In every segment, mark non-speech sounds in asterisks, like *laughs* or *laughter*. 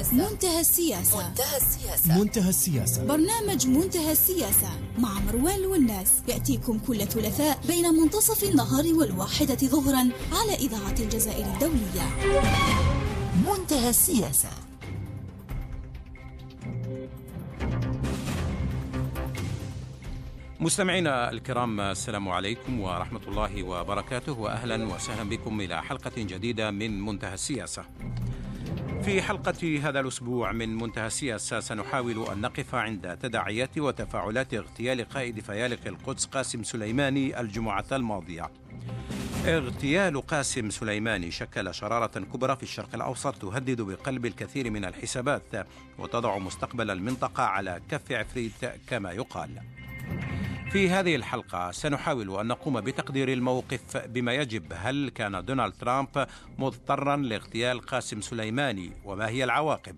السياسة. منتهى السياسة. منتهى السياسة. منتهى السياسة. برنامج منتهى السياسة مع مروان والناس. يأتيكم كل ثلاثاء بين منتصف النهار والواحدة ظهرا على إذاعة الجزائر الدولية. منتهى السياسة. مستمعينا الكرام السلام عليكم ورحمة الله وبركاته وأهلا وسهلا بكم إلى حلقة جديدة من منتهى السياسة. في حلقة هذا الأسبوع من منتهى السياسة سنحاول أن نقف عند تداعيات وتفاعلات اغتيال قائد فيالق القدس قاسم سليماني الجمعة الماضية. اغتيال قاسم سليماني شكل شرارة كبرى في الشرق الأوسط تهدد بقلب الكثير من الحسابات وتضع مستقبل المنطقة على كف عفريت كما يقال. في هذه الحلقة سنحاول أن نقوم بتقدير الموقف بما يجب. هل كان دونالد ترامب مضطرا لاغتيال قاسم سليماني؟ وما هي العواقب؟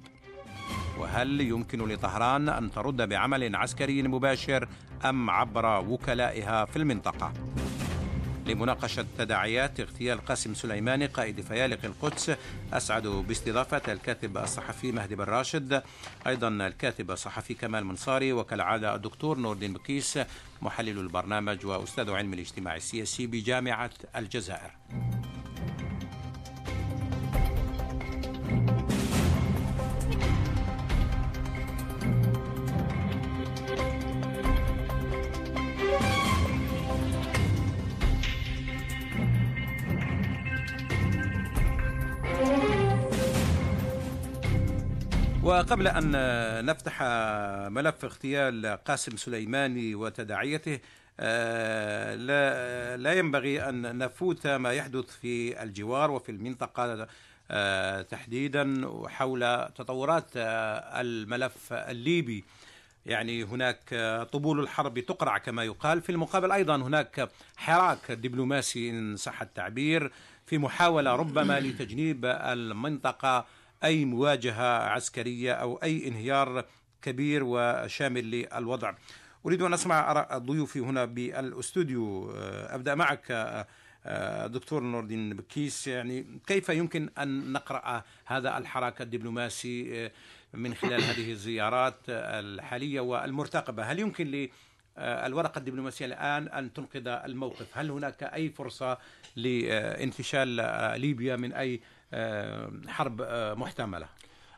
وهل يمكن لطهران أن ترد بعمل عسكري مباشر أم عبر وكلائها في المنطقة؟ لمناقشة تداعيات اغتيال قاسم سليماني قائد فيالق القدس. أسعد باستضافة الكاتب الصحفي مهدي بن راشد أيضا الكاتب الصحفي كمال منصاري وكالعادة الدكتور نور الدين بكيس محلل البرنامج وأستاذ علم الاجتماع السياسي بجامعة الجزائر. وقبل أن نفتح ملف اغتيال قاسم سليماني وتداعيته آه، لا لا ينبغي أن نفوت ما يحدث في الجوار وفي المنطقة آه، تحديدا حول تطورات آه، الملف الليبي. يعني هناك طبول الحرب تقرع كما يقال. في المقابل أيضا هناك حراك دبلوماسي إن صح التعبير. في محاولة ربما لتجنيب المنطقة أي مواجهة عسكرية أو أي انهيار كبير وشامل للوضع. أريد أن أسمع آراء ضيوفي هنا بالأستوديو. أبدأ معك دكتور نور الدين بكيس. يعني كيف يمكن أن نقرأ هذا الحراك الدبلوماسي من خلال *coughs* هذه الزيارات الحالية والمرتقبة؟ هل يمكن للورقة الدبلوماسية الآن أن تنقذ الموقف؟ هل هناك أي فرصة لانفشال ليبيا من أي حرب محتملة.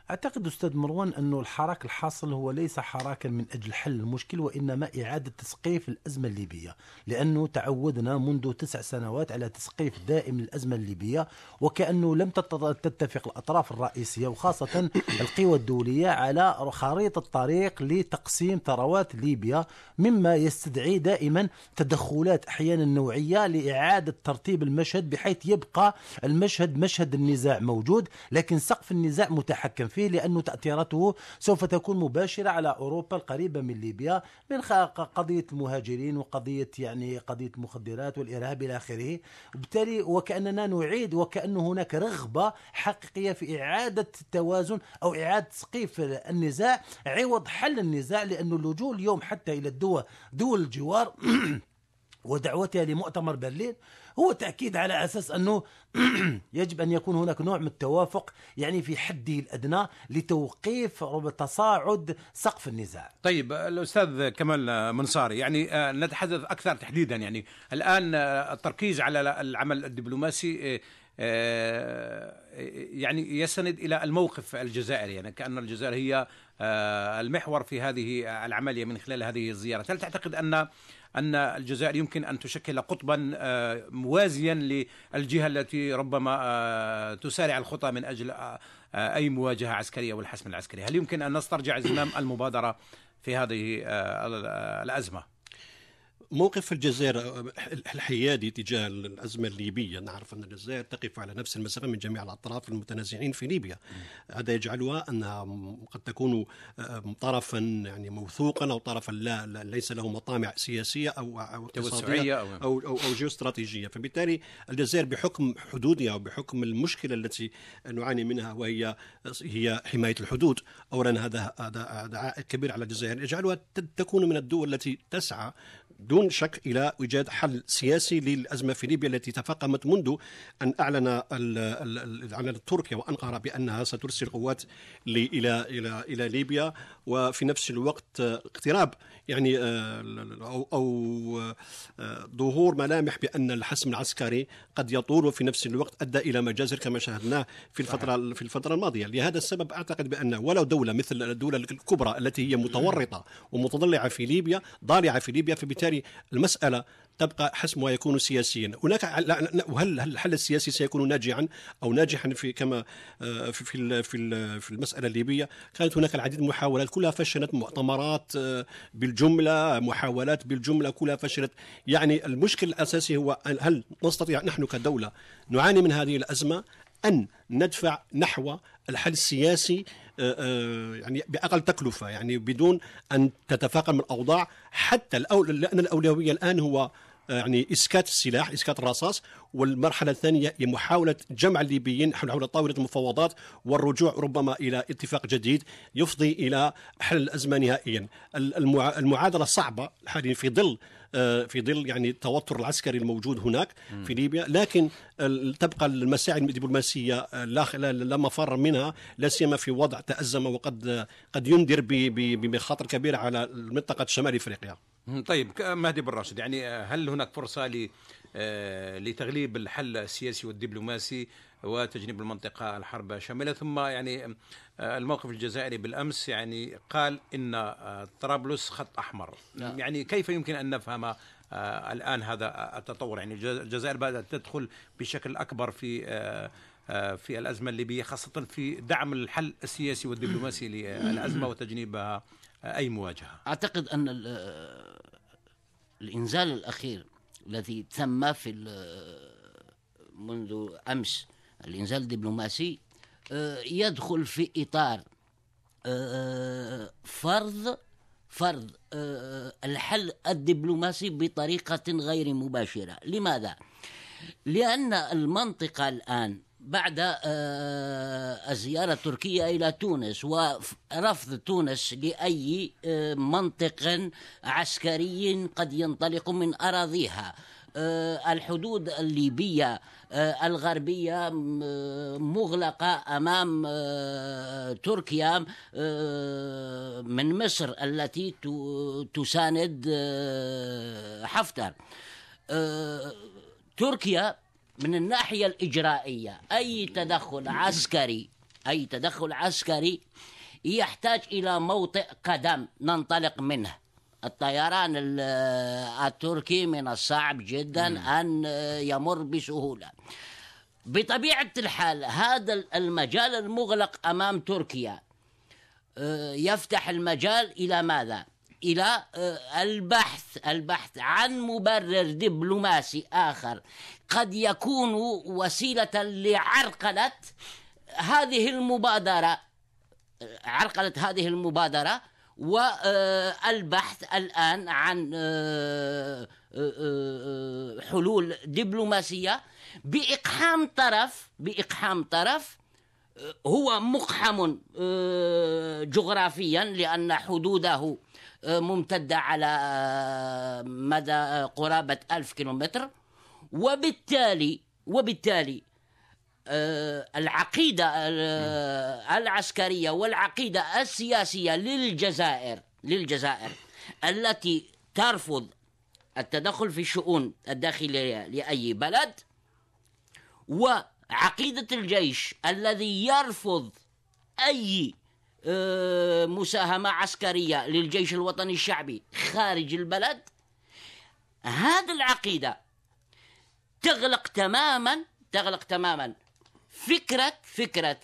أعتقد أستاذ مروان أنه الحراك الحاصل هو ليس حراكا من أجل حل المشكل وإنما إعادة تسقيف الأزمة الليبية. لأنه تعودنا منذ تسع سنوات على تسقيف دائم للأزمة الليبية وكأنه لم تتفق الأطراف الرئيسية وخاصة *coughs* القوى الدولية على خريطة طريق لتقسيم ثروات ليبيا مما يستدعي دائما تدخلات أحيانا نوعية لإعادة ترتيب المشهد بحيث يبقى المشهد مشهد النزاع موجود لكن سقف النزاع متحكم فيه. لأن تأثيراته سوف تكون مباشرة على أوروبا القريبة من ليبيا من قضية المهاجرين وقضية يعني قضية المخدرات والإرهاب إلى آخره. وبالتالي وكأننا نعيد وكأن هناك رغبة حقيقية في إعادة التوازن أو إعادة تسقيف النزاع عوض حل النزاع لأن اللجوء اليوم حتى إلى الدول دول الجوار *clears throat* ودعوتها لمؤتمر برلين هو تأكيد على أساس أنه *clears throat* يجب أن يكون هناك نوع من التوافق يعني في حده الأدنى لتوقيف تصاعد سقف النزاع. طيب الأستاذ كمال منصاري يعني نتحدث أكثر تحديدا يعني الآن التركيز على العمل الدبلوماسي يعني يستند إلى الموقف الجزائري يعني كأن الجزائر هي المحور في هذه العملية من خلال هذه الزياره، هل تعتقد أن أن الجزائر يمكن أن تشكل قطبا موازيا للجهة التي ربما تسارع الخطى من أجل أي مواجهة عسكرية والحسم العسكري، هل يمكن أن نسترجع زمام المبادرة في هذه الأزمة؟ موقف الجزائر الحيادي تجاه الأزمة الليبية. نعرف أن الجزائر تقف على نفس المسافة من جميع الأطراف المتنازعين في ليبيا. هذا يجعلها أنها قد تكون طرفا يعني موثوقا أو طرفا لا, لا ليس له مطامع سياسية أو أو اقتصادية أو, أو, أو, أو جيوستراتيجية. فبالتالي الجزائر بحكم حدودها وبحكم المشكلة التي نعاني منها وهي هي حماية الحدود أولا هذا هذا عائق كبير على الجزائر. يجعلها تكون من الدول التي تسعى دون شك إلى إيجاد حل سياسي للأزمة في ليبيا التي تفاقمت منذ أن أعلن اعلنت تركيا وانقره بأنها سترسل قوات إلى إلى إلى ليبيا. وفي نفس الوقت آه، اقتراب. يعني آه، أو أو آه، ظهور ملامح بأن الحسم العسكري قد يطول وفي نفس الوقت أدى إلى مجازر كما شاهدناه في الفترة في الفترة الماضية. لهذا السبب أعتقد بأن ولو دولة مثل الدولة الكبرى التي هي متورطة ومتضلعة في ليبيا ضالعة في ليبيا فبالتالي المسألة تبقى حسمها يكون سياسيا. هناك وهل هل الحل السياسي سيكون ناجعا أو ناجحا في كما آه، في في في ال- في المسألة الليبية؟ كانت هناك العديد من المحاولات. كلها فشلت مؤتمرات آه، بالجملة محاولات بالجملة كلها فشلت. يعني المشكل الأساسي هو هل نستطيع نحن كدولة نعاني من هذه الأزمة؟ أن ندفع نحو الحل السياسي آه، يعني بأقل تكلفة يعني بدون أن تتفاقم الأوضاع. حتى لأن الأولوية الآن هو يعني إسكات السلاح إسكات الرصاص. والمرحلة الثانية هي محاولة جمع الليبيين حول طاولة المفاوضات والرجوع ربما إلى اتفاق جديد يفضي إلى حل الأزمة نهائيا. المع- المعادلة صعبة حاليا في ظل آه، في ظل يعني التوتر العسكري الموجود هناك في ليبيا. لكن تبقى المساعي الدبلوماسية آه، لا مفر منها لا سيما في وضع تأزم وقد قد ينذر بمخاطر كبيرة على منطقه شمال إفريقيا. طيب مهدي بن راشد يعني آه، هل هناك فرصة ل آه، لتغليب الحل السياسي والدبلوماسي وتجنيب المنطقة الحرب شاملة؟ ثم يعني آه، الموقف الجزائري بالأمس يعني قال إن طرابلس خط أحمر. نعم. يعني كيف يمكن أن نفهم الآن هذا التطور؟ يعني الج- الجزائر بدأت تدخل بشكل أكبر في في الأزمة الليبية خاصة في دعم الحل السياسي والدبلوماسي للأزمة وتجنيبها أي مواجهة أعتقد أن ال- الإنزال الأخير الذي تم في ال- منذ أمس الإنزال الدبلوماسي آه، يدخل في إطار آه، فرض فرض آه، الحل الدبلوماسي بطريقة غير مباشرة لماذا؟ لأن المنطقة الآن بعد آه، الزيارة التركية إلى تونس ورفض تونس لأي آه، منطق عسكري قد ينطلق من أراضيها. آه، الحدود الليبية الغربية مغلقة أمام تركيا من مصر التي تساند حفتر. تركيا من الناحية الإجرائية أي تدخل عسكري أي تدخل عسكري يحتاج إلى موطئ قدم ننطلق منه. الطيران ال- التركي من الصعب جدا أن يمر بسهولة. بطبيعة الحال هذا المجال المغلق أمام تركيا آه، يفتح المجال إلى ماذا؟ إلى آه، البحث البحث عن مبرر دبلوماسي آخر. قد يكون وسيلة لعرقلة هذه المبادرة آه، عرقلة هذه المبادرة والبحث الآن عن آه، آه، آه، حلول دبلوماسية بإقحام طرف بإقحام طرف هو مقحم جغرافيا لأن حدوده ممتدة على مدى قرابة ألف كيلومتر. وبالتالي وبالتالي آه، العقيدة آه، العسكرية والعقيدة السياسية للجزائر للجزائر التي ترفض التدخل في الشؤون الداخلية لأي بلد وعقيدة الجيش الذي يرفض أي مساهمة عسكرية للجيش الوطني الشعبي خارج البلد. هذه العقيدة تغلق تماما تغلق تماما فكرة فكرة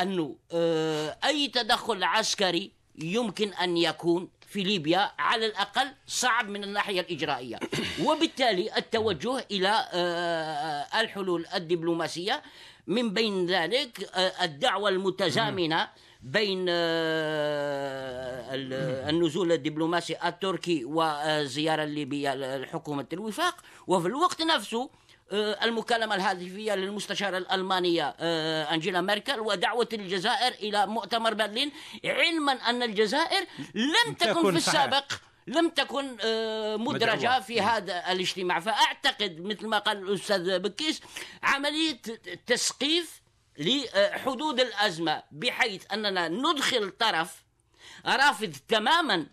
أنه آه، أي تدخل عسكري يمكن أن يكون في ليبيا على الأقل صعب من الناحية الإجرائية. *coughs* وبالتالي التوجه إلى آه، الحلول الدبلوماسية. من بين ذلك آه، الدعوة المتزامنة بين آه، ال- النزول الدبلوماسي التركي والزيارة الليبية لحكومة الوفاق وفي الوقت نفسه آه، المكالمة الهاتفية للمستشارة الألمانية آه، أنجيلا ميركل ودعوة الجزائر إلى مؤتمر برلين علما أن الجزائر لم تكن في. السابق لم تكن مدرجة. في هذا الاجتماع فأعتقد مثل ما قال الأستاذ بكيس عملية تسقيف لحدود الأزمة بحيث أننا ندخل طرف رافض تماما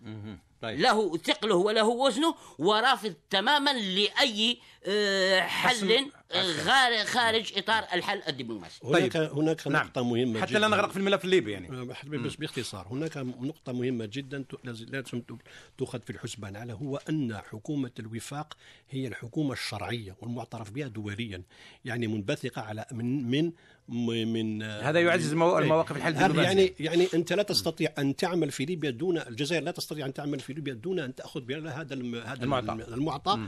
طيب. له ثقله وله وزنه ورافض تماما لأي آه، حل آه، خارج إطار الحل الدبلوماسي. هناك هناك نعم. نقطة مهمة حتى جداً. لا نغرق في الملف الليبي يعني. بح- بس باختصار هناك نقطة مهمة جدا لازم ت- تؤخذ في الحسبان على هو أن حكومة الوفاق هي الحكومة الشرعية والمعترف بها دوليا يعني منبثقة على من من من هذا يعزز مو- المواقف الحل. يعني يعني أنت لا تستطيع أن تعمل في ليبيا دون الجزائر لا تستطيع أن تعمل في ليبيا دون أن تأخذ بها هذا الم- هذا المعطى. الم- المعطى ال-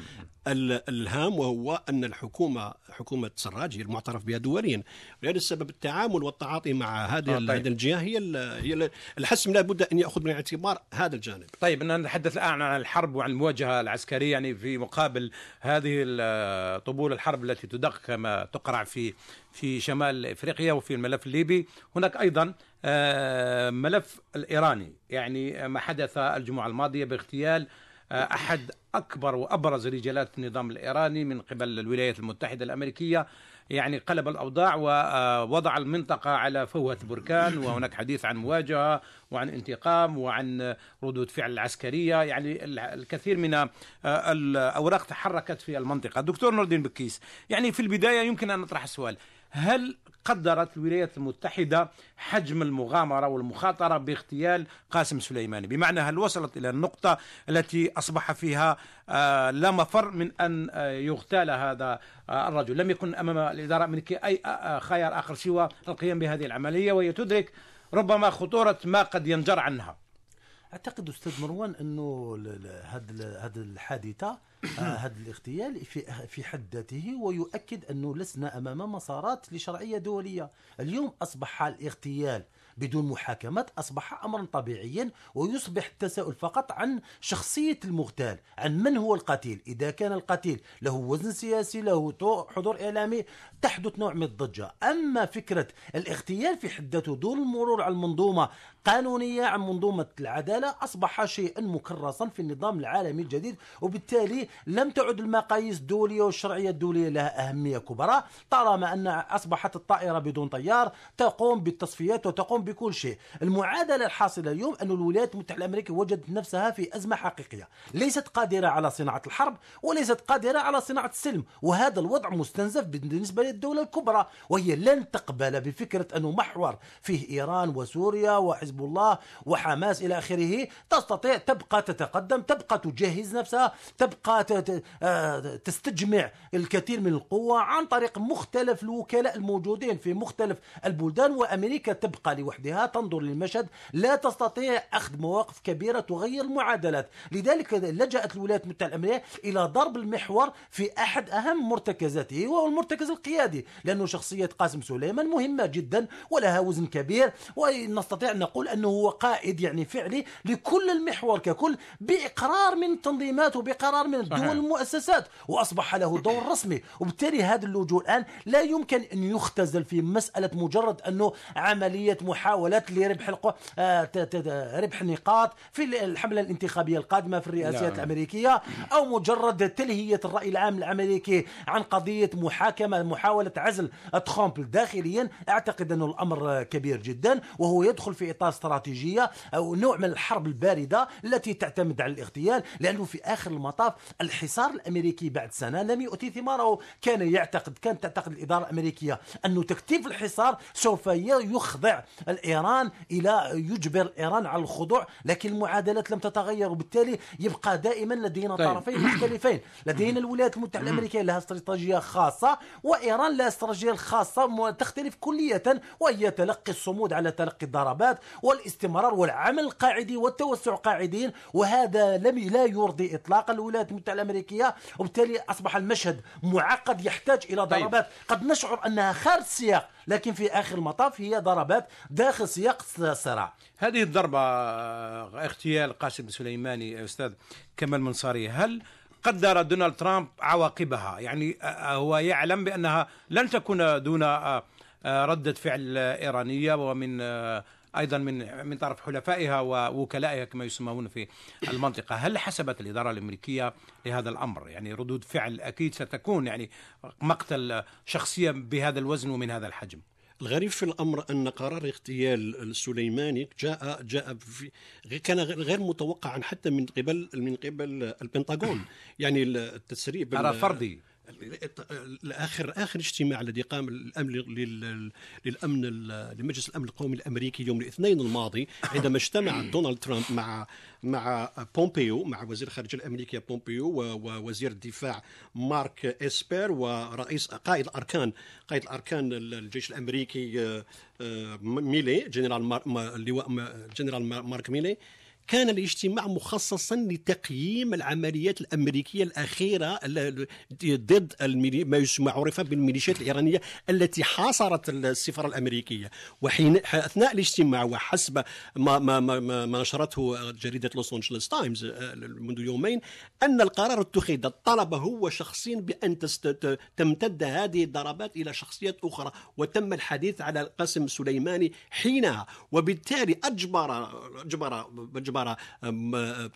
الهام وهو أن الحكومة حكومة سراج هي المعترف بها دوليا. لهذا السبب التعامل والتعاطي مع هذه آه، طيب. هذه الجهة هي هي ال- الحسم لابد أن يأخذ بعين الاعتبار هذا الجانب. طيب إن نتحدث الآن عن الحرب وعن المواجهة العسكرية يعني في مقابل هذه طبول الحرب التي تدق كما تقرع في في شمال إفريقيا وفي الملف الليبي هناك أيضا آه، ملف الإيراني. يعني ما حدث الجمعة الماضية باغتيال أحد أكبر وأبرز رجالات النظام الإيراني من قبل الولايات المتحدة الأمريكية. يعني قلب الأوضاع ووضع المنطقة على فوهة بركان *coughs* وهناك حديث عن مواجهة وعن انتقام وعن ردود فعل عسكرية. يعني ال- الكثير من الأوراق تحركت في المنطقة. دكتور نور الدين بكيس يعني في البداية يمكن أن نطرح السؤال هل قدرت الولايات المتحدة حجم المغامرة والمخاطرة باغتيال قاسم سليماني؟ بمعنى هل وصلت إلى النقطة التي أصبح فيها آه، لا مفر من أن آه، يغتال هذا آه، الرجل؟ لم يكن أمام الإدارة الأمريكية أي خيار آخر سوى القيام بهذه العملية وهي تدرك ربما خطورة ما قد ينجر عنها. أعتقد أستاذ مروان أنه هذه الحادثة هذا الاغتيال في حد ذاته ويؤكد انه لسنا أمام مسارات لشرعية دولية. اليوم أصبح الاغتيال بدون محاكمات أصبح امرا طبيعيا ويصبح التساؤل فقط عن شخصية المغتال عن من هو القتيل. إذا كان القتيل له وزن سياسي له حضور إعلامي تحدث نوع من الضجة. أما فكرة الاغتيال في حد ذاته دون المرور على المنظومة قانونية عن منظومة العدالة أصبح شيئا مكرسا في النظام العالمي الجديد وبالتالي لم تعد المقاييس الدولية والشرعية الدولية لها أهمية كبرى طالما أن أصبحت الطائرة بدون طيار تقوم بالتصفيات وتقوم بكل شيء. المعادلة الحاصلة اليوم أن الولايات المتحدة الأمريكية وجدت نفسها في أزمة حقيقية. ليست قادرة على صناعة الحرب وليست قادرة على صناعة السلم وهذا الوضع مستنزف بالنسبة للدولة الكبرى وهي لن تقبل بفكرة انه محور فيه إيران وسوريا وحزب الله وحماس إلى آخره. تستطيع تبقى تتقدم تبقى تجهز نفسها تبقى آه، تستجمع الكثير من القوة عن طريق مختلف الوكلاء الموجودين في مختلف البلدان وأمريكا تبقى لوحدها. تنظر للمشهد. لا تستطيع أخذ مواقف كبيرة تغير المعادلات. لذلك لجأت الولايات المتحدة الأمريكية إلى ضرب المحور في أحد أهم مرتكزاته وهو المرتكز القيادي لأنه شخصية قاسم سليمان مهمة جدا ولها وزن كبير. ونستطيع أن نقول أنه هو قائد يعني فعلي لكل المحور ككل بإقرار من التنظيمات وبإقرار من الدول صحيح. المؤسسات وأصبح له دور رسمي وبالتالي هذا اللجوء الآن لا يمكن أن يختزل في مسألة مجرد أنه عملية محاولات لربح القو... آه، ربح نقاط في الحملة الانتخابية القادمة في الرئاسيات نعم. الأمريكية أو مجرد تلهية الرأي العام الأمريكي عن قضية محاكمة محاولة عزل ترامب داخليا أعتقد أنه الأمر كبير جدا وهو يدخل في إطار استراتيجية أو نوع من الحرب الباردة التي تعتمد على الاغتيال لأنه في آخر المطاف الحصار الأمريكي بعد سنة لم يؤتي ثماره. كان يعتقد كانت تعتقد الإدارة الأمريكية أنه تكتيف الحصار سوف يخضع الإيران إلى يجبر إيران على الخضوع لكن المعادلات لم تتغير. وبالتالي يبقى دائما لدينا طيب. طرفين مختلفين. لدينا *coughs* الولايات المتحدة الأمريكية لها استراتيجية خاصة وإيران لها استراتيجية خاصة م- تختلف كلية وهي تلقي الصمود على تلقي الضربات والاستمرار والعمل القاعدي والتوسع قاعدين وهذا لم لا يرضي إطلاقا الولايات المتحدة الأمريكية وبالتالي أصبح المشهد معقد يحتاج إلى طيب. ضربات. قد نشعر أنها خارج السياق لكن في آخر المطاف هي ضربات داخل سياق الصراع هذه الضربة آه، اغتيال قاسم سليماني يا أستاذ كمال منصاري هل قدر دونالد ترامب عواقبها؟ يعني آه، هو يعلم بأنها لن تكون دون آه، ردة فعل إيرانية ومن أيضا من من طرف حلفائها ووكلائها كما يسمون في المنطقة، هل حسبت الإدارة الأمريكية لهذا الأمر؟ يعني ردود فعل أكيد ستكون يعني مقتل شخصيه بهذا الوزن ومن هذا الحجم. الغريب في الأمر أن قرار اغتيال سليماني جاء جاء في كان غير متوقعا حتى من قبل من قبل البنتاغون يعني التسريب قرار فردي اخر آخر اجتماع الذي قام الأمن للأمن لمجلس الأمن القومي الأمريكي يوم الاثنين الماضي عندما اجتمع دونالد ترامب مع مع بومبيو مع وزير الخارجية الامريكي بومبيو ووزير الدفاع مارك اسبير ورئيس قائد الاركان قائد الأركان الجيش الأمريكي آه، آه، ميلي جنرال اللواء جنرال مارك ميلي. كان الاجتماع مخصصا لتقييم العمليات الأمريكية الأخيرة ضد ما يسمى عرف بالميليشيات الإيرانية التي حاصرت السفاره الأمريكية. وحين أثناء الاجتماع وحسب ما ما ما, ما نشرته جريدة لوس أنجلوس تايمز منذ يومين أن القرار اتخذ طلب هو شخصيا بأن تمتد هذه الضربات إلى شخصيات أخرى. وتم الحديث على القاسم سليماني حينها. وبالتالي اجبر اجبر, أجبر اجبر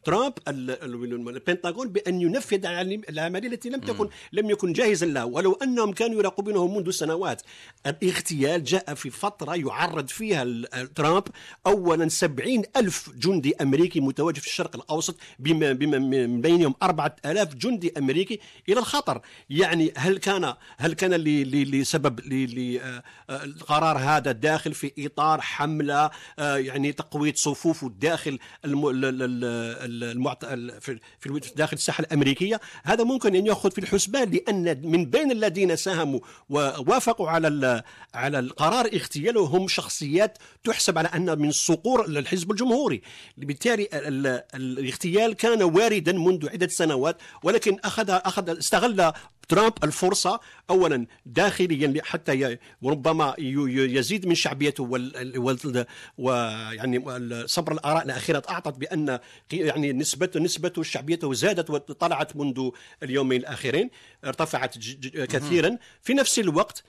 ترامب البنتاغون بأن ينفذ العملية التي لم تكن لم يكن جاهزا لها. ولو أنهم كانوا يراقبونه منذ سنوات الاغتيال جاء في فترة يعرض فيها ترامب اولا سبعين ألف جندي أمريكي متواجد في الشرق الأوسط بما بما من بينهم أربعة ألاف جندي أمريكي إلى الخطر. يعني هل كان هل كان لسبب للقرار هذا داخل في إطار حملة آه، يعني تقوية صفوف الداخل في داخل الساحة الأمريكية. هذا ممكن أن يأخذ في الحسبان لأن من بين الذين ساهموا ووافقوا على على القرار اغتياله هم شخصيات تحسب على أن من صقور الحزب الجمهوري. بالتالي الاغتيال كان واردا منذ عدة سنوات ولكن اخذ اخذ استغل ترامب الفرصة أولا داخليا حتى وربما يزيد من شعبيته ويعني صبر الآراء الأخيرة. أعطت بأن يعني نسبته نسبته شعبيته زادت وطلعت منذ اليومين الأخيرين ارتفعت كثيرا. في نفس الوقت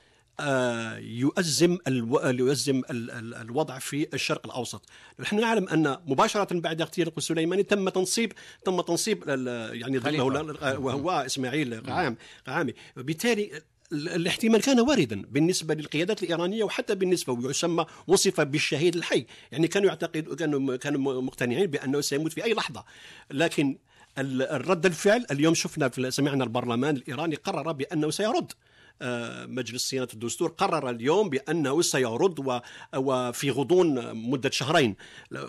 يؤزم ألو... يؤزم الوضع في الشرق الأوسط، نحن نعلم أن مباشرة بعد اغتيال السليماني تم تنصيب تم تنصيب يعني وهو إسماعيل قعام قعامي، بالتالي الاحتمال كان واردا بالنسبة للقيادات الإيرانية وحتى بالنسبة ويسمى وصف بالشهيد الحي، يعني كانوا يعتقد كانوا كانوا مقتنعين بأنه سيموت في أي لحظة، لكن الرد الفعل اليوم شفنا في سمعنا البرلمان الإيراني قرر بأنه سيرد. آه، مجلس صيانة الدستور قرر اليوم بأنه سيرد وفي غضون مدة شهرين.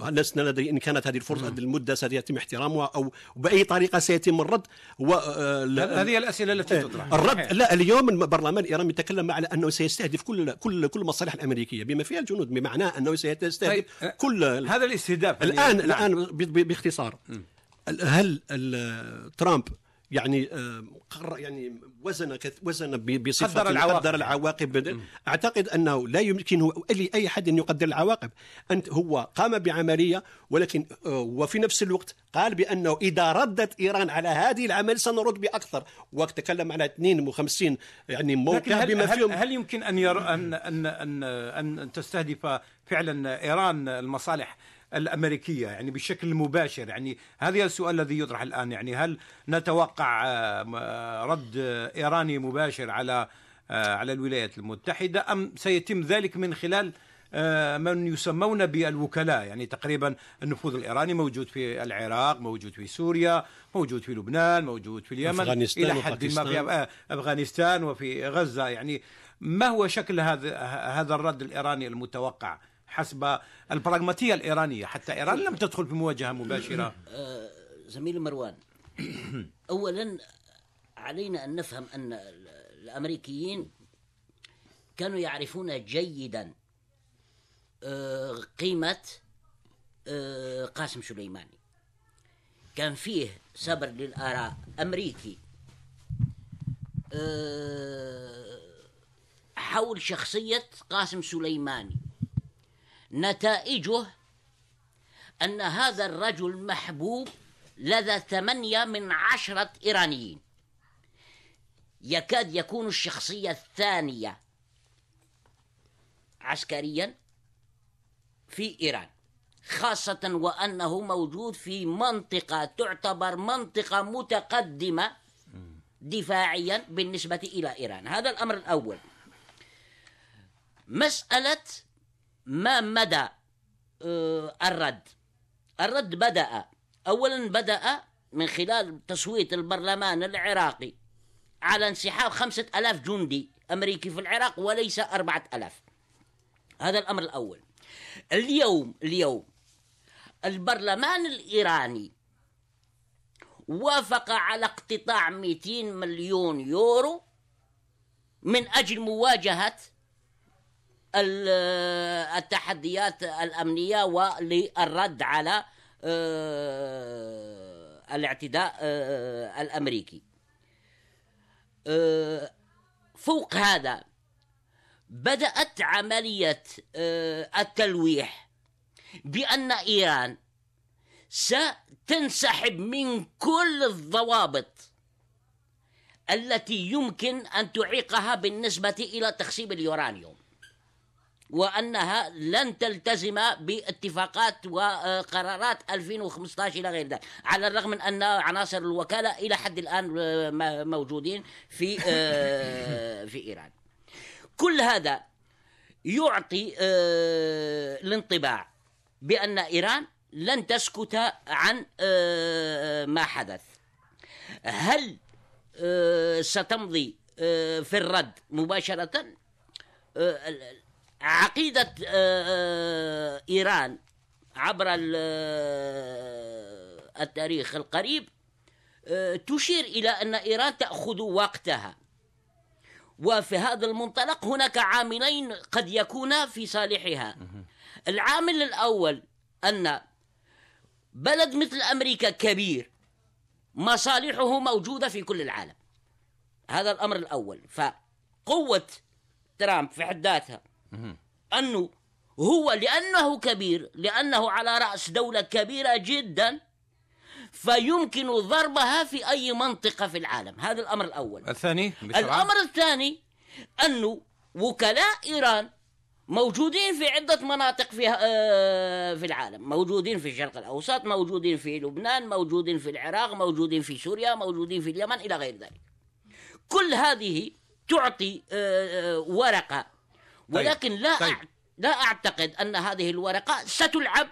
لسنا ندري إن كانت هذه الفرصة المدة سيتم احترامها أو بأي طريقة سيتم الرد. و آه، هذه الأسئلة التي تطرح. الرد لا اليوم البرلمان الايراني يتكلم على أنه سيستهدف كل كل كل المصالح الأمريكية بما فيها الجنود بمعنى أنه سيستهدف طيب. كل هذا الاستهداف. الآن الآن باختصار. هل ترامب يعني قرر يعني وزن وزن بصفة قدر العواقب, قدر العواقب أعتقد أنه لا يمكنه لأي احد أن يقدر العواقب. أنت هو قام بعملية ولكن آه، وفي نفس الوقت قال بأنه إذا ردت إيران على هذه العمل سنرد بأكثر. وتكلم على 52 يعني موقع بما فيهم. هل, هل يمكن أن ير ان ان ان, أن تستهدف فعلا إيران المصالح الأمريكية يعني بشكل مباشر. يعني هذا السؤال الذي يطرح الآن. يعني هل نتوقع آه، رد إيراني مباشر على آه، على الولايات المتحدة أم سيتم ذلك من خلال آه، من يسمون بالوكلاء؟ يعني تقريبا النفوذ الإيراني موجود في العراق موجود في سوريا موجود في لبنان موجود في اليمن أفغانستان إلى حد ما في أفغانستان وفي غزة. يعني ما هو شكل هذا هذا الرد الإيراني المتوقع؟ حسب البراغماتية الإيرانية. حتى إيران لم تدخل في مواجهة مباشرة. *clears throat* آه، زميلي مروان *clears throat* أولا علينا أن نفهم أن الأمريكيين كانوا يعرفون جيدا آه، قيمة آه، قاسم سليماني. كان فيه صبر للآراء أمريكي حول شخصية قاسم سليماني. نتائجه أن هذا الرجل محبوب لدى ثمانية من عشرة إيرانيين. يكاد يكون الشخصية الثانية عسكريا في إيران خاصة وأنه موجود في منطقة تعتبر منطقة متقدمة دفاعيا بالنسبة إلى إيران. هذا الأمر الأول. مسألة ما مدى آه، الرد؟ الرد بدأ. أولا بدأ من خلال تصويت البرلمان العراقي على انسحاب خمسة ألاف جندي أمريكي في العراق وليس أربعة ألاف. هذا الأمر الأول. اليوم اليوم البرلمان الإيراني وافق على اقتطاع 200 مليون يورو من أجل مواجهة التحديات الأمنية وللرد على آه، الاعتداء آه، الأمريكي. آه، فوق هذا بدأت عملية آه، التلويح بأن إيران ستنسحب من كل الضوابط التي يمكن أن تعيقها بالنسبة إلى تخصيب اليورانيوم. وأنها لن تلتزم باتفاقات وقرارات 2015 إلى غير ذلك على الرغم من أن عناصر الوكالة إلى حد م- موجودين في آه، *laughs* في إيران. كل هذا يعطي آه، الانطباع بأن إيران لن تسكت عن آه، ما حدث. هل ستمضي في الرد ال- عقيدة آه، آه، إيران عبر آه، التاريخ القريب تشير إلى أن إيران تأخذ وقتها. وفي هذا المنطلق هناك عاملين قد يكونا في صالحها. العامل الأول أن بلد مثل أمريكا كبير مصالحه موجودة في كل العالم. هذا الأمر الأول. فقوة ترامب في حد ذاتها أنه هو لأنه كبير لأنه على رأس دولة كبيرة جدا فيمكن ضربها في أي منطقة في العالم. هذا الأمر الأول. الثاني بسرعة. الأمر الثاني أنه وكلاء إيران موجودين في عدة مناطق في آه، في العالم. موجودين في الشرق الأوسط موجودين في لبنان موجودين في العراق موجودين في سوريا موجودين في اليمن إلى غير ذلك. كل هذه تعطي آه، آه، ورقة ولكن لا طيب. لا أعتقد أن هذه الورقة ستلعب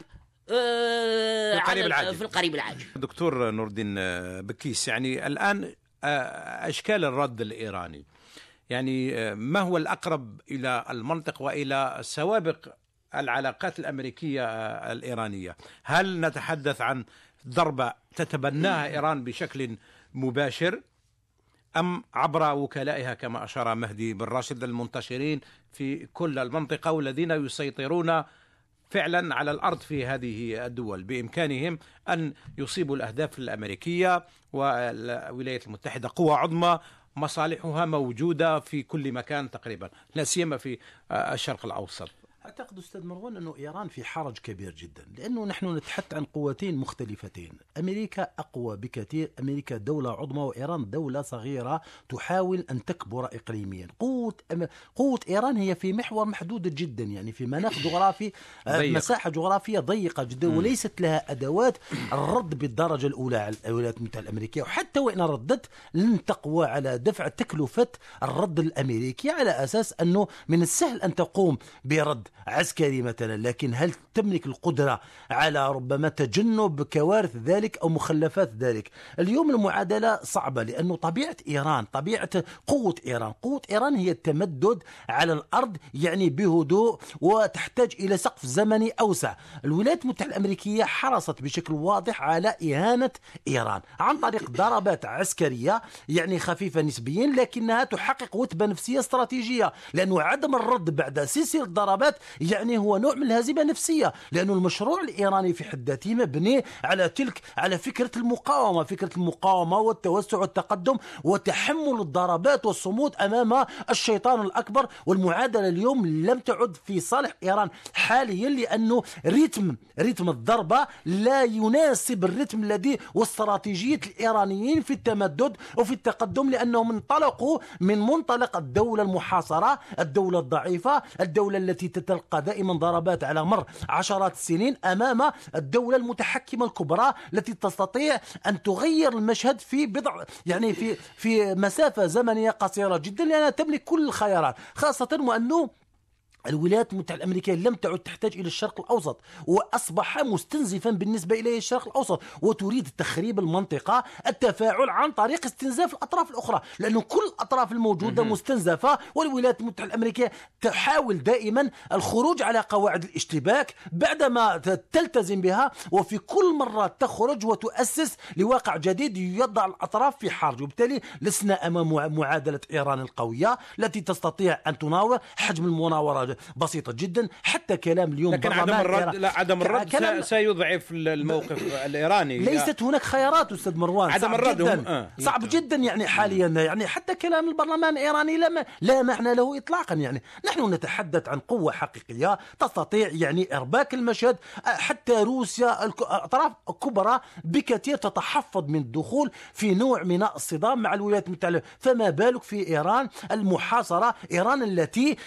آه، في القريب العاجل. في القريب العاجل *laughs* دكتور نور الدين بكيس يعني الآن آه، أشكال الرد الإيراني يعني آه، ما هو الأقرب إلى المنطق وإلى سوابق العلاقات الأمريكية آه، الإيرانية هل نتحدث عن ضربة تتبناها إيران بشكل مباشر أم عبر وكلائها كما أشار مهدي بن راشد المنتشرين في كل المنطقة والذين يسيطرون فعلا على الأرض في هذه الدول بإمكانهم أن يصيبوا الأهداف الأمريكية والولايات المتحدة قوى عظمى مصالحها موجودة في كل مكان تقريبا لا سيما في الشرق الأوسط. أعتقد أستاذ مروان أنه إيران في حرج كبير جدا لأنه نحن نتحدث عن قوتين مختلفتين. أمريكا أقوى بكثير أمريكا دولة عظمى وإيران دولة صغيرة تحاول أن تكبر اقليميا. قوه أم... قوه إيران هي في محور محدود جدا يعني في مناخ جغرافي آه، ضيق. مساحة جغرافية ضيقة جدا وليست لها أدوات الرد بالدرجة الأولى على الولايات المتحدة الأمريكية. وحتى وإن ردت لن تقوى على دفع تكلفة الرد الأمريكي على أساس أنه من السهل أن تقوم برد عسكري مثلا لكن هل تملك القدرة على ربما تجنب كوارث ذلك أو مخلفات ذلك؟ اليوم المعادلة صعبة لأنه طبيعة إيران طبيعة قوة إيران. قوة إيران هي التمدد على الأرض يعني بهدوء وتحتاج إلى سقف زمني أوسع. الولايات المتحدة الأمريكية حرصت بشكل واضح على إهانة إيران عن طريق ضربات عسكرية يعني خفيفة نسبيا لكنها تحقق وثبة نفسية استراتيجية. لأنه عدم الرد بعد سلسلة ضربات يعني هو نوع من الهزيمة النفسية لأنه المشروع الإيراني في حد ذاته مبني على تلك على فكرة المقاومة فكرة المقاومة والتوسع والتقدم وتحمل الضربات والصمود أمام الشيطان الأكبر والمعادلة اليوم لم تعد في صالح إيران حاليا لأنه رتم رتم الضربة لا يناسب الرتم الذي واستراتيجية الإيرانيين في التمدد وفي التقدم لأنهم انطلقوا من منطلق الدولة المحاصرة الدولة الضعيفة الدولة التي تتلقى تلقى دائما ضربات على مر عشرات السنين أمام الدولة المتحكمة الكبرى التي تستطيع أن تغير المشهد في بضع يعني في في مسافة زمنية قصيرة جدا لأنها تملك كل الخيارات خاصة وأنه الولايات المتحدة الأمريكية لم تعد تحتاج إلى الشرق الأوسط وأصبح مستنزفا بالنسبة إليه الشرق الأوسط وتريد تخريب المنطقة التفاعل عن طريق استنزاف الأطراف الأخرى لأن كل الأطراف الموجودة مستنزفة والولايات المتحدة الأمريكية تحاول دائما الخروج على قواعد الاشتباك بعدما تلتزم بها وفي كل مرة تخرج وتؤسس لواقع جديد يضع الأطراف في حرج. وبالتالي لسنا أمام معادلة إيران القوية التي تستطيع أن تناور حجم المناورة بسيطة جدا. حتى كلام اليوم لكن عدم الرد لا عدم الرد سيضعف الموقف الإيراني. ليست هناك خيارات أستاذ مروان. عدم صعب الرد جدا. آه. صعب جدا يعني حاليا. يعني حتى كلام البرلمان الإيراني لا لا معنى له اطلاقا يعني. نحن نتحدث عن قوة حقيقية تستطيع يعني إرباك المشهد. آه، حتى روسيا أطراف كبرى بكثير تتحفظ من الدخول في نوع من الصدام مع الولايات المتحدة. فما بالك في إيران المحاصرة؟ إيران التي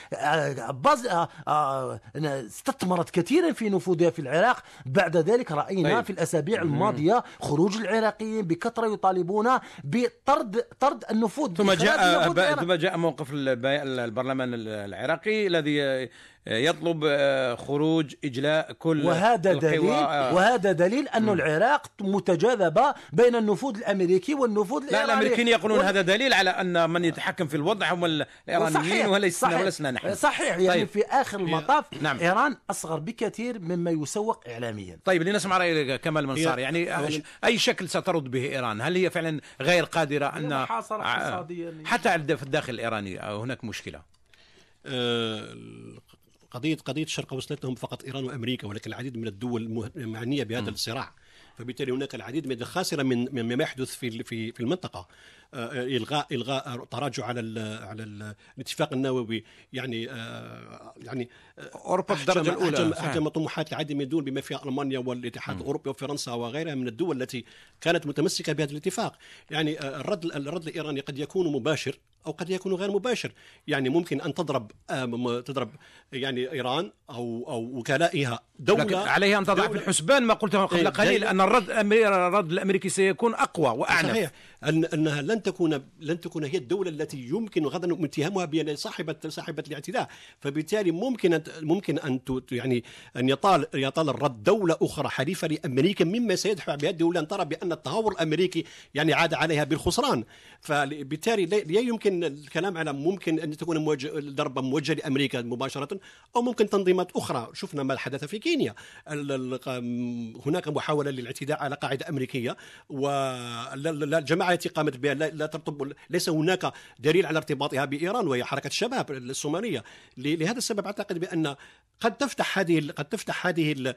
باز- آه، آه، استثمرت كثيرا في نفوذها في العراق بعد ذلك رأينا طيب. في الأسابيع الماضية خروج العراقيين بكثرة يطالبون بطرد طرد النفوذ ثم جاء. ثم جاء موقف الب- البرلمان العراقي الذي يطلب آه، خروج إجلاء كل وهذا دليل آه. وهذا دليل أن العراق متجاذبة بين النفوذ الأمريكي والنفوذ لا الإيراني. الامريكيين يقولون وال- هذا دليل على أن من يتحكم في الوضع هم الإيرانيين ولسنا صحيح. ولسنا نحن. صحيح. يعني طيب. في آخر المطاف نعم. إيران أصغر بكثير مما يسوق إعلاميا. طيب لنسمع رأي كمال منصار. يعني أولاً- أي شكل سترد به إيران؟ هل هي فعلا غير قادرة ان اقتصادية. حتى في الداخل الإيراني هناك مشكلة؟ آه، قضية قضية الشرق وصلت لهم فقط إيران وأمريكا ولكن العديد من الدول المعنية بهذا الصراع. فبالتالي هناك العديد من الخاسرة من من ما يحدث في في في المنطقة. آه، الغاء إلغاء تراجع على ال على ال الاتفاق النووي. يعني آه، يعني أوروبا الدرجة الأولى. أحجم طموحات العديد من الدول بما فيها ألمانيا والاتحاد الأوروبي وفرنسا وغيرها من الدول التي كانت متمسكة بهذا الاتفاق. يعني آه، الرد الرد الإيراني قد يكون مباشر. أو قد يكون غير مباشر. يعني ممكن أن تضرب آه، تضرب يعني إيران أو أو وكلائها. دولة لكن عليه أن تضع في الحسبان ما قلته قبل إيه، قليل أن الرد الرد الأمريكي سيكون أقوى وأعنف. صحيح. أن أنها لن تكون لن تكون هي الدولة التي يمكن غدا اتهامها بأن صاحبة صاحبة الاعتداء، فبالتالي ممكن أن ممكن أن ت- يعني أن يطال يطال الرد دولة أخرى حليفة لأمريكا مما سيدفع بها الدولة. أن ترى بأن التهور الأمريكي يعني عاد عليها بالخسران، فبالتالي لا لا يمكن الكلام على ممكن أن تكون موجه ضربة موجهة لأمريكا مباشرة أو ممكن تنظيمات أخرى، شفنا ما حدث في كينيا، هناك محاولة للاعتداء على قاعدة أمريكية والجماعة التي قامت بها لا ترتب ليس هناك دليل على ارتباطها بإيران وهي حركة الشباب الصومالية. ل- لهذا السبب أعتقد بأن قد تفتح هذه قد تفتح هذه ال- ال-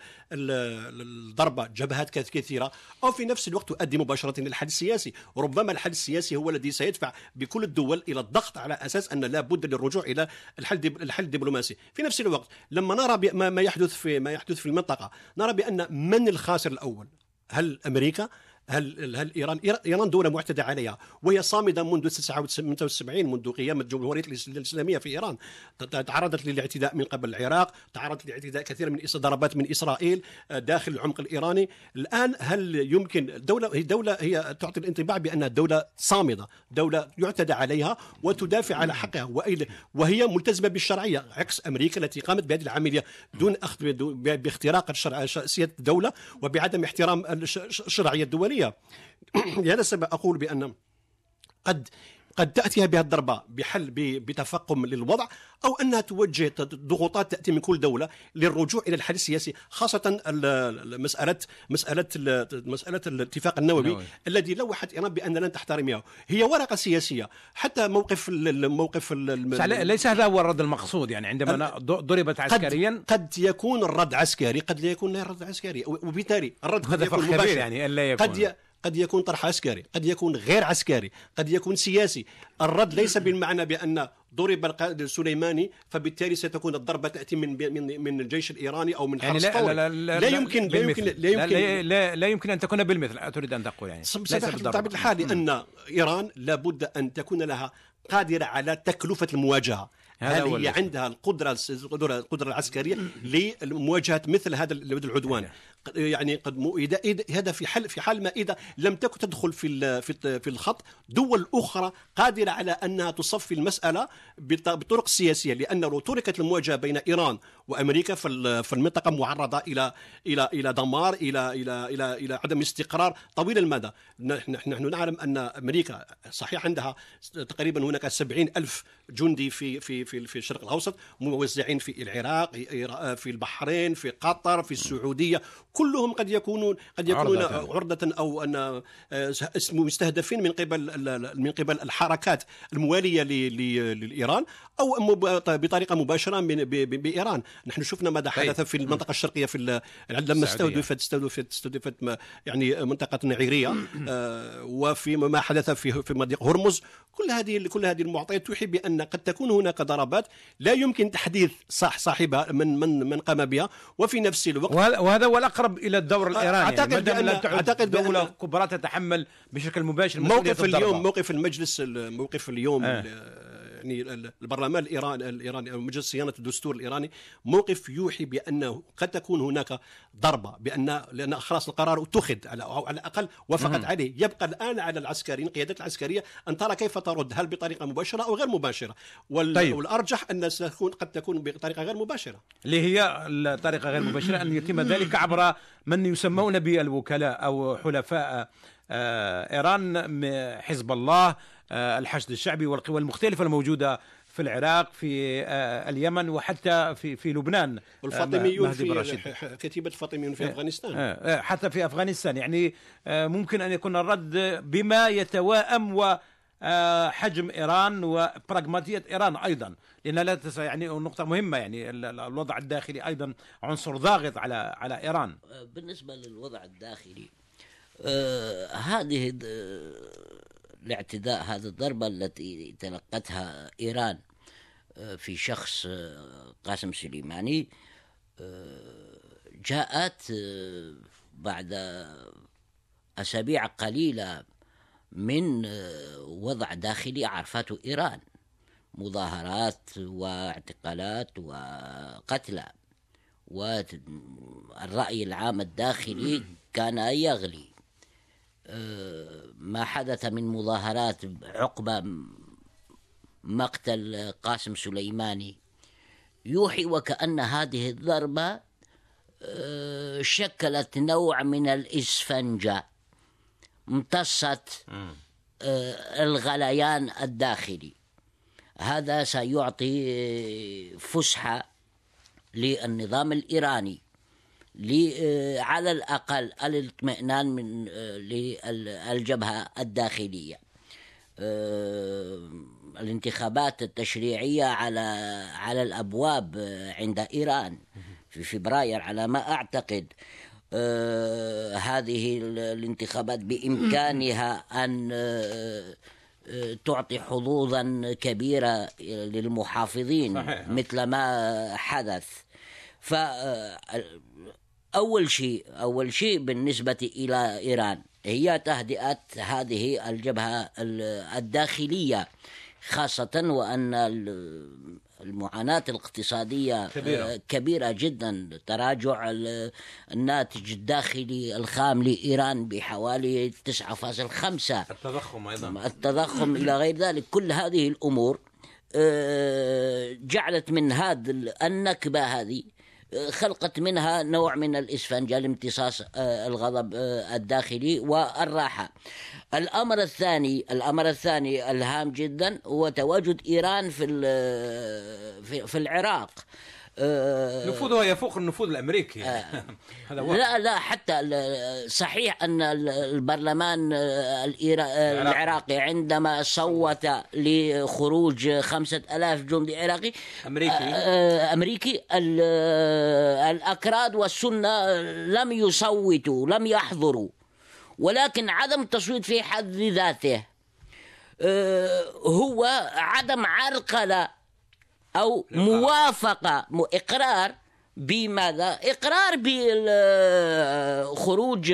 الضربة جبهات كث- كثيرة أو في نفس الوقت تؤدي مباشرة إلى الحل السياسي. ربما الحل السياسي هو الذي سيدفع بكل الدول إلى الضغط على أساس أن لا بد للرجوع إلى الحل الحل الدبلوماسي في نفس الوقت لما نرى ما يحدث في ما يحدث في المنطقة نرى بأن من الخاسر الأول هل أمريكا؟ هل هل ايران؟ ايران دولة معتدى عليها وهي صامدة منذ 79 منذ قيام الجمهوريه الإسلامية في إيران تعرضت للاعتداء من قبل العراق، تعرضت لاعتداء كثير من ضربات من إسرائيل آه، داخل العمق الإيراني، الآن هل يمكن دوله هي دوله هي تعطي الانطباع بأنها دولة صامدة، دولة يعتدى عليها وتدافع على حقها وهي ملتزمة بالشرعية عكس أمريكا التي قامت بهذه العملية دون اخذ باختراق سياده الدولة وبعدم احترام الش- الشرعيه الدوليه. لهذا *clears throat* السبب أقول بأن قد قد تاتي بها الضربة بحل ب- بتفقم للوضع أو أنها توجه ضغوطات تأتي من كل دولة للرجوع إلى الحل السياسي مساله مسألة ال- مسألة الاتفاق النووي النووي. الذي لوحت ايران بأن لن تحترمها هي ورقة سياسية حتى موقف ال- ال- موقف ال- ال- صح، لا- ليس هذا هو الرد المقصود يعني عندما ضربت عسكريا قد, يكون الرد عسكري قد لا يكون لا رد عسكري وبالتالي الرد هذا يكون فرق كبير. يعني أن لا يكون. قد. قد يكون طرح عسكري قد يكون غير عسكري قد يكون سياسي. الرد ليس بالمعنى بأن ضرب القائد السليماني فبالتالي ستكون الضربة تأتي من من من الجيش الإيراني أو من يعني حرس لا فوري. لا لا, لا يمكن لا يمكن. لا يمكن لا, لا, لا يمكن أن تكون بالمثل أتريد أن تقول يعني. بطبيعة بالضرب. الحال لأن إيران لابد أن تكون لها قادرة على هذا هو هل هي عندها القدرة القدرة العسكرية لمواجهة مثل هذا ال- العدوان؟ قد- يعني قد إذا إذا- هذا في حال في حال ما إذا لم تكن تدخل في في الخط دول أخرى قادرة على أنها تصفي المسألة بط- بطرق سياسية لأنه لو تركت المواجهة بين إيران وأمريكا فال- فالمنطقه معرضة إلى إلى إلى دمار إلى إلى إلى إلى عدم استقرار طويل المدى. نحن نحن نعلم أن أمريكا صحيح عندها تقريبا هناك 70 ألف جندي في في في في الشرق الأوسط موزعين في العراق في البحرين في قطر في السعودية. كلهم قد يكونون قد يكونون عرضة. عرضة أو أن مستهدفين من قبل من قبل الحركات الموالية لإيران أو بطريقة مباشرة من بإيران. نحن شفنا ماذا طيب. حدث في المنطقة الشرقية في لما. استهدفت استهدفت استهدفت يعني منطقة نعيريه آه، وفي ما حدث في في مضيق هرمز كل هذه كل هذه المعطيات توحي بأن قد تكون هناك ضربات لا يمكن تحديث صح صاحبها من من من قام بها وفي نفس الوقت وهذا هو الأقرب إلى الدور الإيراني أعتقد يعني ما دام بأن- لا تعد أعتقد بأن- دوله كبرى تتحمل بشكل مباشر موقف. اليوم موقف المجلس موقف اليوم آه. يعني ال- البرلمان الايراني الإيراني أو مجلس صيانة الدستور الإيراني موقف يوحي بأنه قد تكون هناك ضربة بان لأن خلاص القرار اتخذ على أو على الأقل وافقت عليه. يبقى الآن على العسكريين القيادات العسكرية أن ترى كيف ترد؟ هل بطريقة مباشرة أو غير مباشرة؟ وال طيب. والأرجح أن ستكون قد تكون بطريقة غير مباشرة. اللي هي الطريقة غير مباشرة أن يتم ذلك عبر من يسمون بالوكلاء أو حلفاء آه، إيران م- حزب الله الحشد الشعبي والقوى المختلفة الموجودة في العراق في آه، اليمن وحتى في في لبنان آه، والفاطميون. في كتيبة الفاطميون في أفغانستان. آه، آه، حتى في أفغانستان. يعني آه، ممكن أن يكون الرد بما يتواءم و آه، حجم إيران وبراغماتيه إيران أيضا. لأن لا تس يعني نقطة مهمة يعني ال- ال- الوضع الداخلي أيضا عنصر ضاغط على على إيران. بالنسبة للوضع الداخلي آه هذه الاعتداء هذه الضربة التي تلقتها إيران آه في شخص آه قاسم سليماني آه جاءت بعد أسابيع قليلة من وضع داخلي عرفته إيران مظاهرات واعتقالات وقتلى والرأي العام الداخلي *clears throat* كان يغلي. ما حدث من مظاهرات عقب مقتل قاسم سليماني. يوحي وكأن هذه الضربة آه، شكلت نوع من الإسفنجة امتصت آه، الغليان الداخلي. هذا سيعطي آه، فسحة للنظام الإيراني. على الأقل الاطمئنان من آه، للجبهة الداخلية. آه، الانتخابات التشريعية على على الأبواب آه، عند إيران في فبراير على ما أعتقد. آه، هذه ال- الانتخابات بإمكانها أن آه، آه، تعطي حظوظا كبيرة للمحافظين صحيح. مثل ما حدث. ف أول شيء أول شيء بالنسبة إلى إيران هي تهدئة هذه الجبهة ال- الداخلية خاصة وأن ال- المعاناة الاقتصادية كبيرة. آه، كبيرة. جدا تراجع ال- الناتج الداخلي الخام لإيران بحوالي 9.5 التضخم أيضا. التضخم إلى غير ذلك. كل هذه الأمور آه، جعلت من هذه النكبة هذه خلقت منها نوع من الإسفنجة لامتصاص آه، الغضب آه، الداخلي والراحة. الأمر الثاني الأمر الثاني ألهام جدا هو تواجد في ال- في, في العراق. آه، نفوذها يفوق النفوذ الأمريكي *laughs* هذا واضح لا لا حتى صحيح أن ال- البرلمان آه، آه، العراقي. عندما صوت لخروج خمسة ألاف جندي عراقي أمريكي. آه، أمريكي ال- آه، الأكراد والسنة لم يصوتوا لم يحضروا ولكن عدم التصويت في حد ذاته آه، هو عدم عرقلة أو موافقة م- إقرار بماذا؟ إقرار بخروج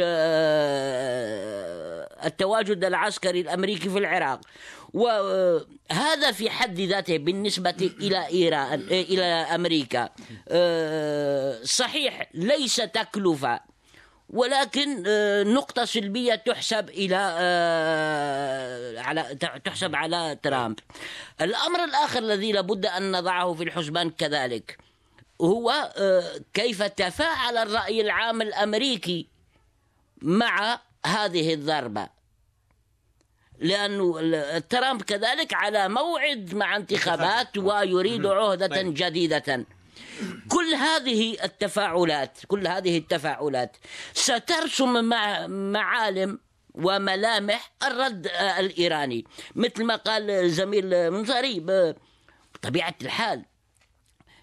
التواجد العسكري الأمريكي في العراق. وهذا في حد ذاته بالنسبة إلى إيران إلى أمريكا. آه، صحيح ليس تكلفة. ولكن آه، نقطة سلبية تحسب إلى آه، على تحسب على ترامب. الأمر الآخر الذي لابد أن نضعه في الحسبان كذلك هو آه، كيف تفاعل الرأي العام الأمريكي مع هذه الضربة. لأنه ال- ترامب كذلك على موعد مع انتخابات ويريد عهدة جديدة. كل هذه التفاعلات كل هذه التفاعلات سترسم مع معالم وملامح الرد الإيراني. مثل ما قال زميل منصري بطبيعة الحال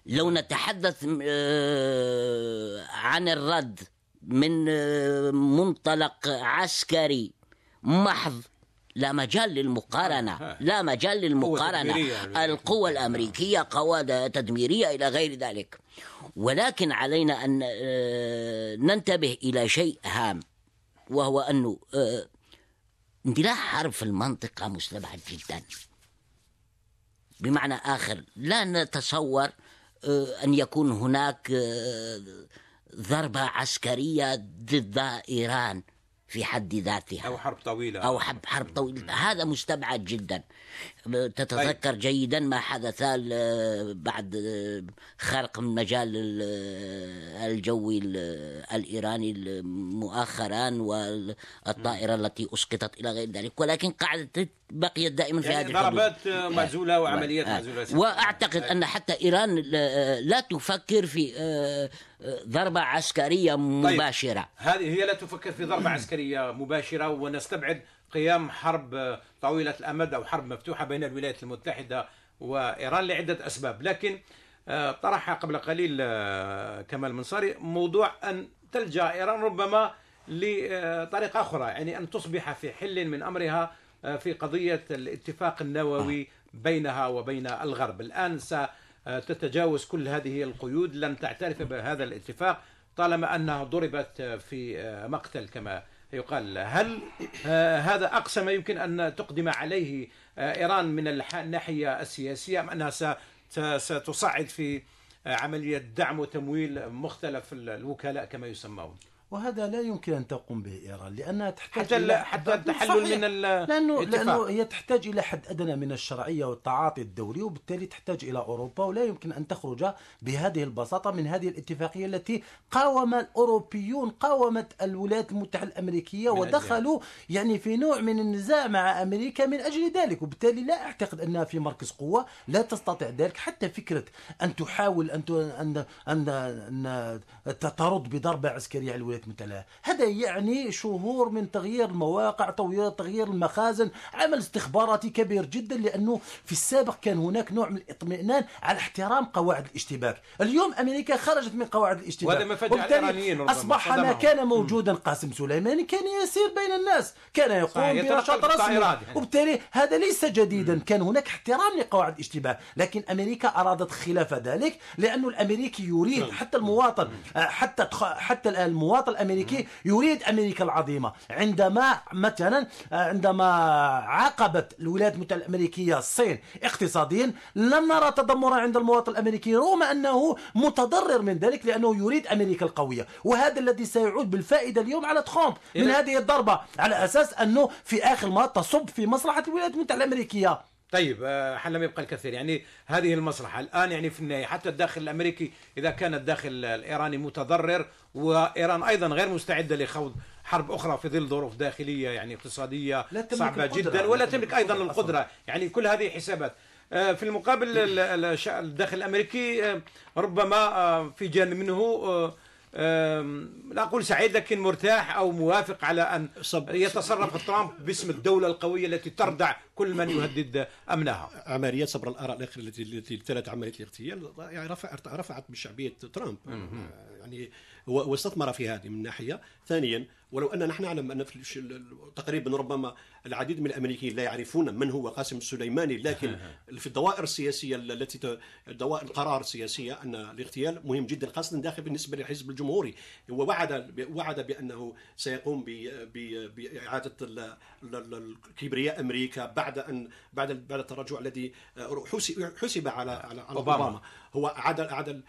لو نتحدث آه، عن الرد من آه، منطلق عسكري محض لا مجال للمقارنة لا مجال للمقارنة. تدميرية. القوى الأمريكية قوى تدميرية إلى غير ذلك. ولكن علينا أن آه، ننتبه إلى شيء هام وهو أنه آه، اندلاع حرب في المنطقة مستبعد جدا. بمعنى آخر لا نتصور آه، أن يكون هناك ضربة عسكرية ضد إيران. في حد ذاتها. أو حرب طويلة. أو حرب حرب طويلة. هذا مستبعد جدا. تتذكر جيدا ما حدث بعد خرق المجال ال- الجوي ال- الإيراني مؤخرا والطائرة التي أسقطت إلى غير ذلك ولكن قاعدة بقيت دائما في هذه يعني الحدود. ضربات معزولة وعمليات آه. معزولة وأعتقد أن حتى إيران لا- تفكر في آه، آه، ضربة عسكرية مباشرة. هذه هي لا تفكر في ضربة عسكرية مباشرة ونستبعد قيام حرب طويلة الأمد أو حرب مفتوحة بين الولايات المتحدة وإيران لعدة أسباب. لكن آه، طرح قبل قليل آه، كمال منصاري موضوع أن تلجأ إيران ربما لطريقة أخرى يعني أن تصبح في حل من أمرها آه، في قضية الاتفاق النووي بينها وبين الغرب. الآن ستتجاوز كل هذه القيود لن تعترف بهذا الاتفاق طالما أنها ضربت في مقتل كما يقال هل آه، هذا أقصى ما يمكن أن تقدم عليه آه، إيران من الناحية السياسية أم أنها ستصعد في آه، عملية دعم وتمويل مختلف ال- الوكلاء كما يسمون؟ وهذا لا يمكن أن تقوم به إيران لأنها تحتاج حتى إلى- ال- حتى التحلل. من لأنه الاتفاق. لأنه هي تحتاج إلى حد أدنى من الشرعية والتعاطي الدولي وبالتالي تحتاج إلى أوروبا ولا يمكن أن تخرج بهذه البساطة من هذه الاتفاقية التي قاوم الأوروبيون قاومت الولايات المتحدة الأمريكية ودخلوا يعني في نوع من النزاع مع أمريكا من أجل ذلك وبالتالي لا أعتقد أنها في مركز قوة لا تستطيع ذلك حتى فكرة أن تحاول أن ان ان, أن ترد بضربة عسكرية على الولايات المتحده هذا يعني شهور من تغيير المواقع تغيير تغيير المخازن عمل استخباراتي كبير جدا لأنه في السابق كان هناك نوع من الاطمئنان على احترام قواعد الاشتباك. اليوم أمريكا خرجت من قواعد الاشتباك. وهذا ما فجأة الإيرانيين أصبح ما. كان موجودا قاسم سليماني كان يسير بين الناس كان يقوم بنشاط رسمي. يعني. وبالتالي هذا ليس جديدا. كان هناك احترام لقواعد الاشتباه لكن أمريكا أرادت خلاف ذلك لأنه الأمريكي يريد حتى المواطن حتى حتى الآن المواطن الأمريكي يريد أمريكا العظيمة. عندما مثلا آه، عندما عاقبت الولايات المتحدة الأمريكية الصين اقتصاديا لم نرى تذمرا عند المواطن الأمريكي رغم أنه متضرر من ذلك لأنه يريد أمريكا القوية. وهذا الذي سيعود بالفائدة اليوم على ترامب من هذه الضربة على أساس أنه في آخر ما تصب في مصلحة الولايات المتحدة الأمريكية. طيب آه، لم يبقى الكثير. يعني هذه المصلحة الآن يعني في النهاية حتى الداخل الأمريكي إذا كان الداخل الإيراني متضرر وإيران أيضا غير مستعدة لخوض حرب أخرى في ظل ظروف داخلية يعني اقتصادية لا تملك صعبة القدرة. جدا لا ولا تملك القدرة القدرة. يعني كل هذه حسابات. آه، في المقابل الداخل الأمريكي آه، ربما في جانب منه لا أقول سعيد لكن مرتاح أو موافق على أن يتصرف ترامب باسم الدولة القوية التي تردع كل من يهدد أمنها. عمليات صبر الآراء الاخيره التي التي ابتلت عملية الاغتيال يعني رفعت رفعت من شعبيه ترامب يعني واستثمر في هذه من ناحية ثانيا ولو أن نحن نعلم أن في تقريبا ربما العديد من الأمريكيين لا يعرفون من هو قاسم السليماني لكن *laughs* في الدوائر السياسية التي دوائر القرار السياسية أن الاغتيال مهم جدا خاصة داخل بالنسبة للحزب الجمهوري هو وعد وعد بأنه سيقوم بإعادة الكبرياء أمريكا بعد ان بعد بعد التراجع الذي حسب حسب على على. أوباما. هو عاد عاد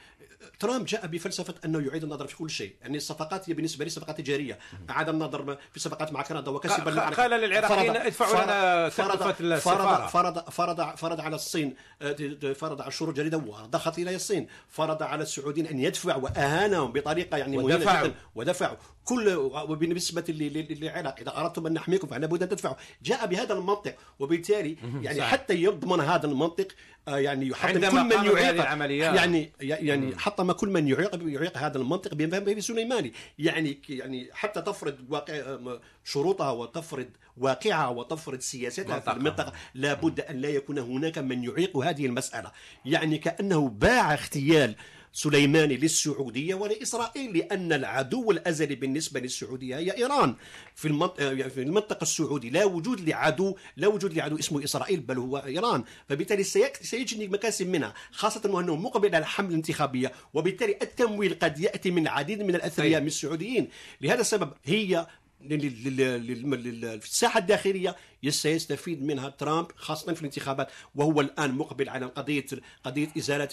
ترامب جاء بفلسفة أنه يعيد النظر في كل شيء، يعني الصفقات هي بالنسبة لي صفقات تجارية، اعاد النظر في صفقات مع كندا وكسب قال- للعراقيين ادفعوا لنا تكلفة السفارة. فرض فرض فرض على الصين آه، فرض على الشروط الجديدة وضخت إلى الصين، فرض على السعوديين أن يدفعوا وأهانهم بطريقة يعني ودفعوا. جدا. ودفعوا. كل وبالنسبة للعراق إذا أردتم أن نحميكم فلا بد أن تدفعوا، جاء بهذا المنطق وبالتالي يعني صحيح. حتى يضمن هذا المنطق يعني يحطم كل من يعيق. العمليات. يعني يعني حطم كل من يعيق يعيق هذا المنطق به سليماني. يعني يعني حتى تفرض واقع شروطها وتفرض واقعها وتفرض سياستها في. المنطقة لابد أن لا يكون هناك من يعيق هذه المسألة. يعني كأنه باع اغتيال سليماني للسعودية ولإسرائيل لأن العدو الأزلي بالنسبة للسعودية هي إيران. في المنطقة, في المنطقة السعودي لا وجود لعدو لا وجود لعدو اسمه إسرائيل بل هو إيران. فبالتالي سيجني مكاسب منها خاصة وأنه مقبل على حملة انتخابية وبالتالي التمويل قد يأتي من العديد من الأثرياء. من السعوديين. لهذا السبب هي في الساحة الداخلية سيستفيد منها ترامب خاصة في الانتخابات وهو الآن مقبل على قضية قضية إزالة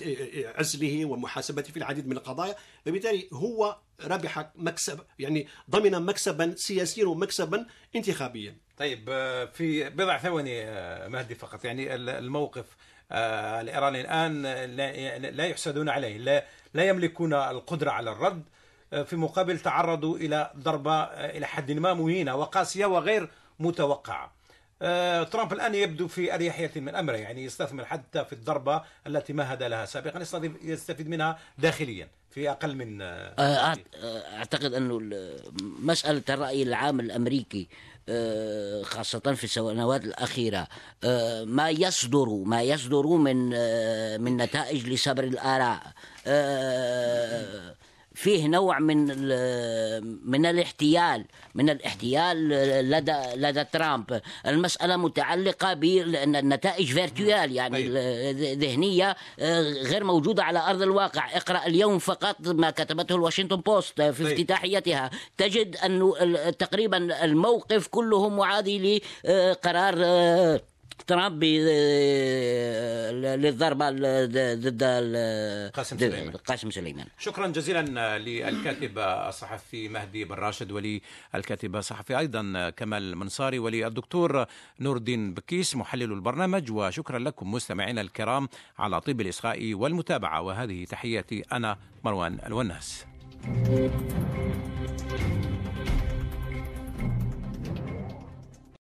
عزله ومحاسبته في العديد من القضايا. فبالتالي هو ربح مكسب يعني ضمن مكسبا سياسيا ومكسبا انتخابيا. طيب آه، في بضع ثواني آه، مهدي فقط. يعني ال- الموقف آه، الإيراني الآن لا يحسدون عليه لا لا يملكون القدرة على الرد. آه، في مقابل تعرضوا إلى ضربة آه، إلى حد ما مهينة وقاسية وغير متوقعة. آه، ترامب الآن يبدو في أريحية من أمره يعني يستثمر حتى في الضربة التي مهد لها سابقا يستفيد منها داخليا في أقل من آه، آه، أعت- آه، أعتقد أنه ال- مسألة الرأي العام الأمريكي آه، خاصة في السنوات الأخيرة ما يصدر ما يصدر من من نتائج لصبر الآراء فيه نوع من من الاحتيال من الاحتيال لدى لدى ترامب المسألة متعلقة بالنتائج فيرتوال يعني طيب. ذهنية آه، غير موجودة على أرض الواقع اقرأ اليوم فقط ما كتبته الواشنطن بوست في طيب. افتتاحيتها تجد ال- تقريبا الموقف كله معادي لقرار ترامب آه، للضربة ال- ضد قاسم سليمان. قاسم سليمان. شكرا جزيلا للكاتب الصحفي مهدي براشد وللكاتب الصحفي أيضا كمال منصاري وللدكتور نور الدين بكيس محلل البرنامج. وشكرا لكم مستمعينا الكرام على طيب الإصغاء والمتابعة. وهذه تحياتي أنا مروان الوناس.